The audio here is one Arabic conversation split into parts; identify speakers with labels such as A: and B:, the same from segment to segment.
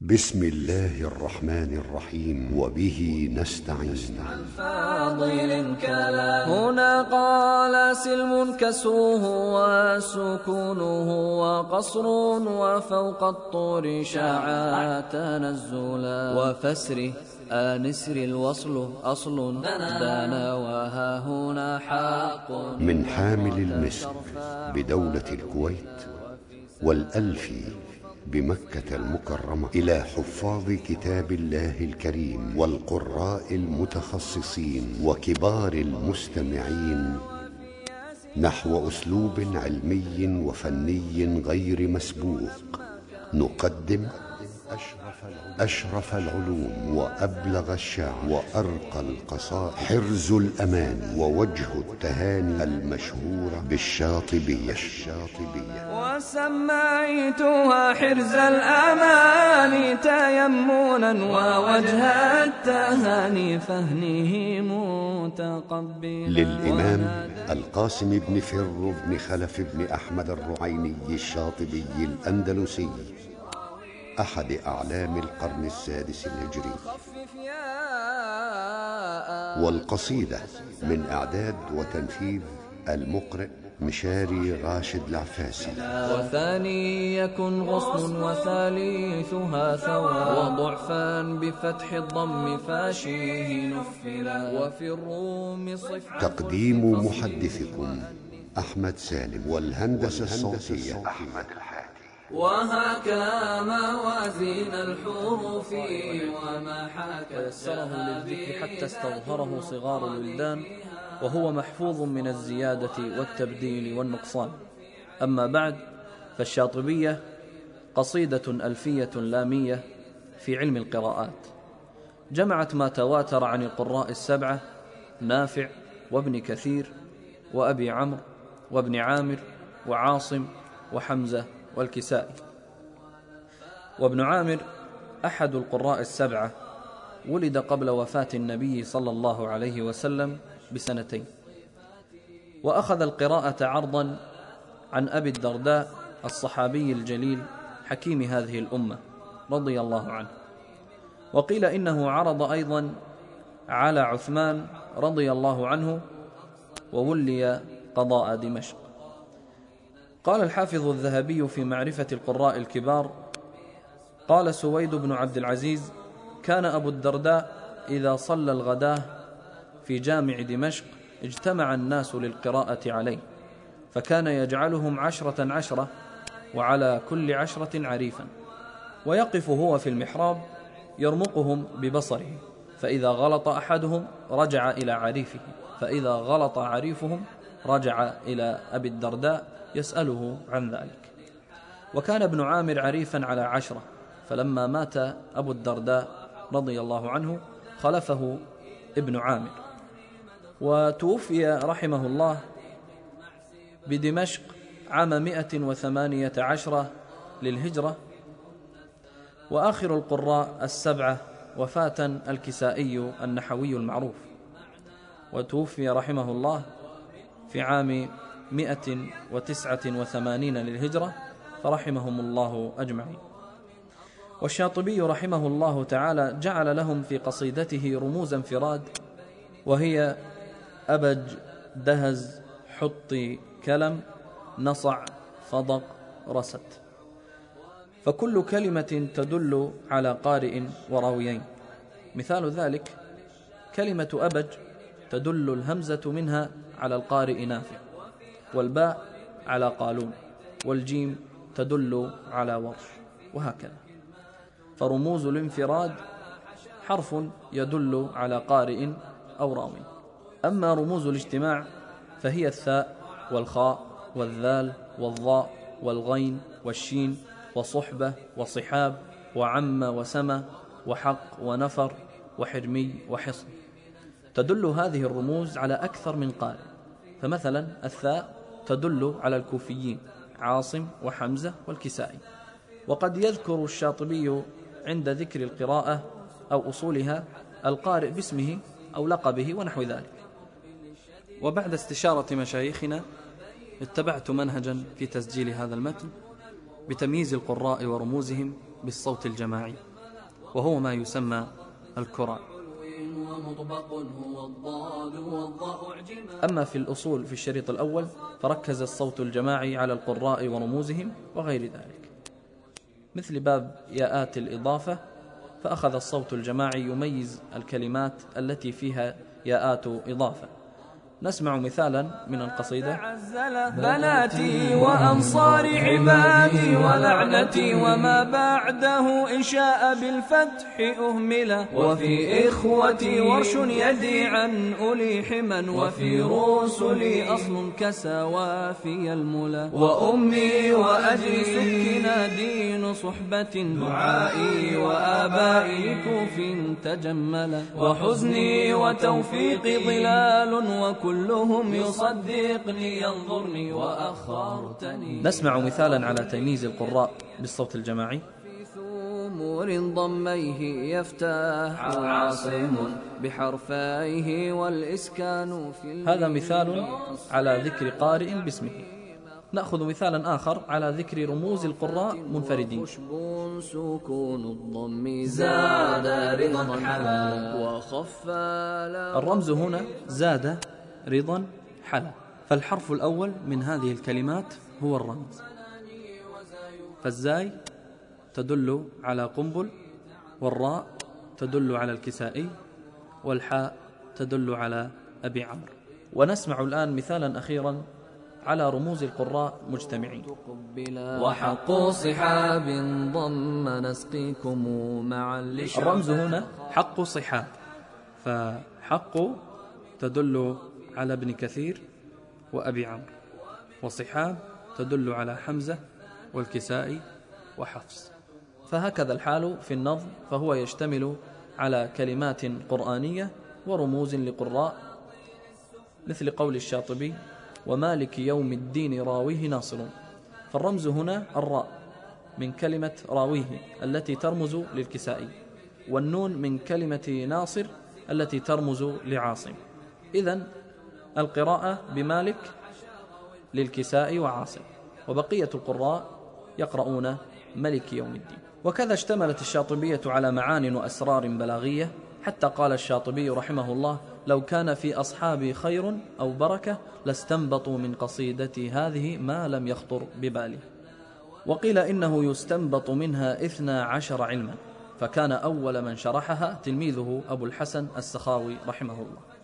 A: بسم الله الرحمن الرحيم وبه نستعين.
B: فاضل كلام هنا قال سلم كسره وسكونه وقصر وفوق الطور شاع تنزلا. وفسره آنسر الوصل أصل دنا وها هنا حق
A: من حامل المسك بدولة الكويت والألفي بمكة المكرمة إلى حفاظ كتاب الله الكريم والقراء المتخصصين وكبار المستمعين نحو أسلوب علمي وفني غير مسبوق. نقدم أشرف العلوم. وأبلغ الشعر وأرقى القصائد. حرز الأمان ووجه التهاني المشهورة بالشاطبية. الشاطبية
B: وسميتها حرز الأمان تيمنا ووجه التهاني فهنه متقبلا.
A: للإمام القاسم بن فر بن خلف بن أحمد الرعيني الشاطبي الأندلسي. أحد أعلام القرن السادس الهجري. والقصيدة من إعداد وتنفيذ المقرئ مشاري راشد العفاسي.
B: وثاني يكن غصن وثالثها ثوى وضعفا بفتح الضم فاشيه نفلا. وفي الروم صف
A: تقديم محدثكم أحمد سالم والهندسة الصوتية أحمد. الحاتي
B: وهكا موازين الحروف وما حكى
C: يسره للذكر حتى استظهره صغار الولدان وهو محفوظ من الزيادة والتبديل والنقصان. أما بعد فالشاطبية قصيدة ألفية لامية في علم القراءات. جمعت ما تواتر عن القراء السبعة نافع وابن كثير وأبي عمرو وابن عامر وعاصم وحمزة والكسائي وابن عامر أحد القراء السبعة ولد قبل وفاة النبي صلى الله عليه وسلم بسنتين. وأخذ القراءة عرضا عن أبي الدرداء الصحابي الجليل حكيم هذه الأمة رضي الله عنه. وقيل إنه عرض أيضا على عثمان رضي الله عنه وولي قضاء دمشق. قال الحافظ الذهبي في معرفة القراء الكبار قال سويد بن عبد العزيز كان أبو الدرداء إذا صلى الغداة في جامع دمشق اجتمع الناس للقراءة عليه فكان يجعلهم عشرة عشرة وعلى كل عشرة عريفا ويقف هو في المحراب يرمقهم ببصره فإذا غلط أحدهم رجع إلى عريفه فإذا غلط عريفهم رجع إلى أبي الدرداء يسأله عن ذلك. وكان ابن عامر عريفا على عشرة فلما مات أبو الدرداء رضي الله عنه خلفه ابن عامر. وتوفي رحمه الله بدمشق عام مئة وثمانية عشرة للهجرة. وآخر القراء السبعة وفاة الكسائي النحوي المعروف. وتوفي رحمه الله في عام مئة وتسعة وثمانين للهجرة فرحمهم الله أجمعين. والشاطبي رحمه الله تعالى جعل لهم في قصيدته رموز انفراد وهي أبج دهز حطي كلم نصع فضق رست. فكل كلمة تدل على قارئ وراويين. مثال ذلك كلمة أبج تدل الهمزة منها على القارئ نافع والباء على قالون والجيم تدل على ورش وهكذا. فرموز الانفراد حرف يدل على قارئ أو راوي أما رموز الاجتماع فهي الثاء والخاء والذال والضاء والغين والشين وصحبة وصحاب وعم وسمى وحق ونفر وحرمي وحصن. تدل هذه الرموز على أكثر من قارئ. فمثلا الثاء تدل على الكوفيين عاصم وحمزة والكسائي. وقد يذكر الشاطبي عند ذكر القراءة أو أصولها القارئ باسمه أو لقبه ونحو ذلك. وبعد استشارة مشايخنا اتبعت منهجا في تسجيل هذا المتن بتمييز القراء ورموزهم بالصوت الجماعي وهو ما يسمى الكرة.
B: ومطبق هو الضاد والضاء
C: أما في الأصول في الشريط الأول فركز الصوت الجماعي على القراء ورموزهم وغير ذلك. مثل باب ياءات الإضافة فأخذ الصوت الجماعي يميز الكلمات التي فيها ياءات إضافة. نسمع مثالا من القصيدة.
B: بناتي وأنصار عبادي ولعنتي وما بعده إن شاء بالفتح أهملا وفي إخوتي ورش يدي عن أولي حما وفي رسلي أصل كسى وافي الملا وأمي وأبي سكنا دين صحبة. دعائي وآبائي كوف تجملا وحزني وتوفيقي ظلال وكلهم يصدقني ينظرني وأخرتني.
C: نسمع مثالا على تمييز القراء بالصوت الجماعي.
B: في ثمور ضميه يفتح عاصم بحرفيه والإسكان في
C: هذا مثال على ذكر قارئ باسمه. نأخذ مثالا آخر على ذكر رموز القراء منفردين.
B: خشب سكون الضم زاد رضا
C: الرمز هنا زاد رضا حلا. فالحرف الأول من هذه الكلمات هو الرمز. فالزاي تدل على قنبل والراء تدل على الكسائي والحاء تدل على أبي عمرو. ونسمع الآن مثالا أخيرا على رموز القراء مجتمعين.
B: وحق صحاب ضم نسقيكم معا
C: الرمز هنا حق صحاب. فحق تدل على ابن كثير وأبي عمرو وصحاب تدل على حمزة والكسائي وحفص. فهكذا الحال في النظم فهو يشتمل على كلمات قرآنية ورموز لقراء مثل قول الشاطبي ومالك يوم الدين راويه ناصر. فالرمز هنا الراء من كلمة راويه التي ترمز للكسائي والنون من كلمة ناصر التي ترمز لعاصم. إذا القراءة بمالك للكساء وعاصم وبقية القراء يقرؤون ملك يوم الدين. وكذا اشتملت الشاطبية على معان وأسرار بلاغية حتى قال الشاطبي رحمه الله لو كان في أصحابي خير أو بركة لاستنبطوا من قصيدتي هذه ما لم يخطر ببالي وقيل إنه يستنبط منها إثنى عشر علما فكان أول من شرحها تلميذه أبو الحسن السخاوي رحمه الله.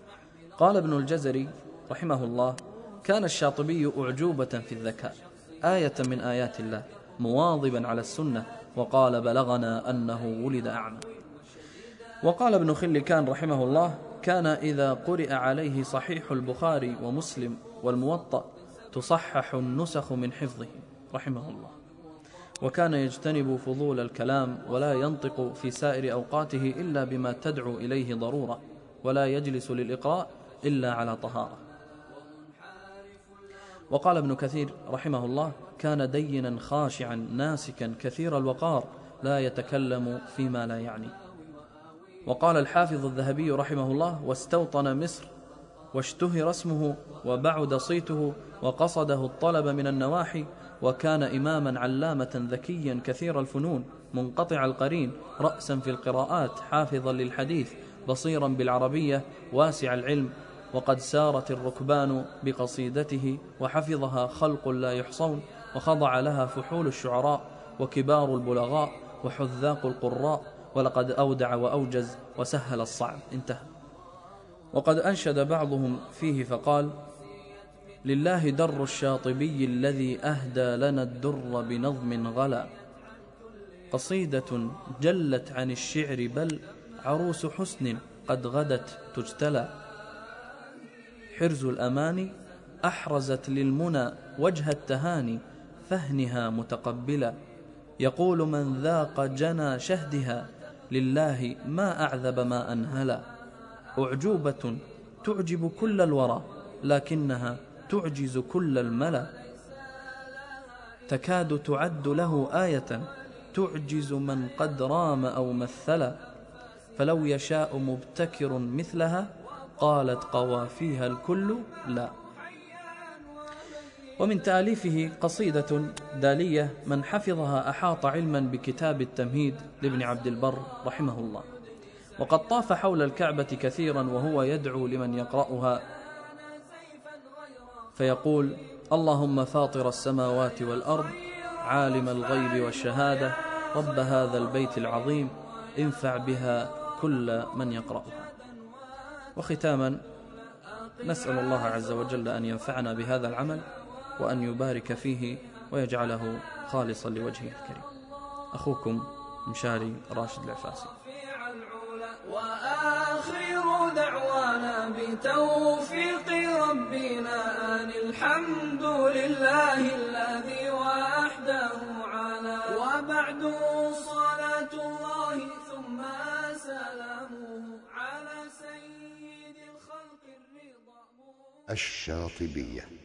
C: قال ابن الجزري رحمه الله كان الشاطبي أعجوبة في الذكاء آية من آيات الله مواظبا على السنة وقال بلغنا أنه ولد أعمى. وقال ابن خلكان رحمه الله كان إذا قرئ عليه صحيح البخاري ومسلم والموطأ تصحح النسخ من حفظه رحمه الله. وكان يجتنب فضول الكلام ولا ينطق في سائر أوقاته إلا بما تدعو إليه ضرورة ولا يجلس للإقراء إلا على طهارة. وقال ابن كثير رحمه الله كان دينا خاشعا ناسكا كثير الوقار لا يتكلم فيما لا يعني. وقال الحافظ الذهبي رحمه الله واستوطن مصر واشتهر اسمه وبعد صيته وقصده الطلب من النواحي وكان إماما علامة ذكيا كثير الفنون منقطع القرين رأسا في القراءات حافظا للحديث بصيرا بالعربية واسع العلم وقد سارت الركبان بقصيدته وحفظها خلق لا يحصون وخضع لها فحول الشعراء وكبار البلغاء وحذاق القراء ولقد أودع وأوجز وسهل الصعب. انتهى. وقد أنشد بعضهم فيه فقال لله در الشاطبي الذي أهدى لنا الدر بنظم غلا. قصيدة جلت عن الشعر بل عروس حسن قد غدت تجتلى. حرز الأماني أحرزت للمنى وجه التهاني فهنها متقبلا. يقول من ذاق جنى شهدها لله ما أعذب ما أنهلا. أعجوبة تعجب كل الورى لكنها تعجز كل الملا. تكاد تعد له آية تعجز من قد رام أو مثلا. فلو يشاء مبتكر مثلها قالت قوافيها الكل لا. ومن تأليفه قصيدة دالية من حفظها أحاط علما بكتاب التمهيد لابن عبد البر رحمه الله. وقد طاف حول الكعبة كثيرا وهو يدعو لمن يقرأها فيقول اللهم فاطر السماوات والأرض عالم الغيب والشهادة رب هذا البيت العظيم انفع بها كل من يقرأها وختاما نسأل الله عز وجل أن ينفعنا بهذا العمل وأن يبارك فيه ويجعله خالصا لوجهه الكريم. أخوكم مشاري راشد العفاسي.
B: وآخر دعوانا بتوفيق ربنا أن الحمد لله الذي وحده على. وبعد على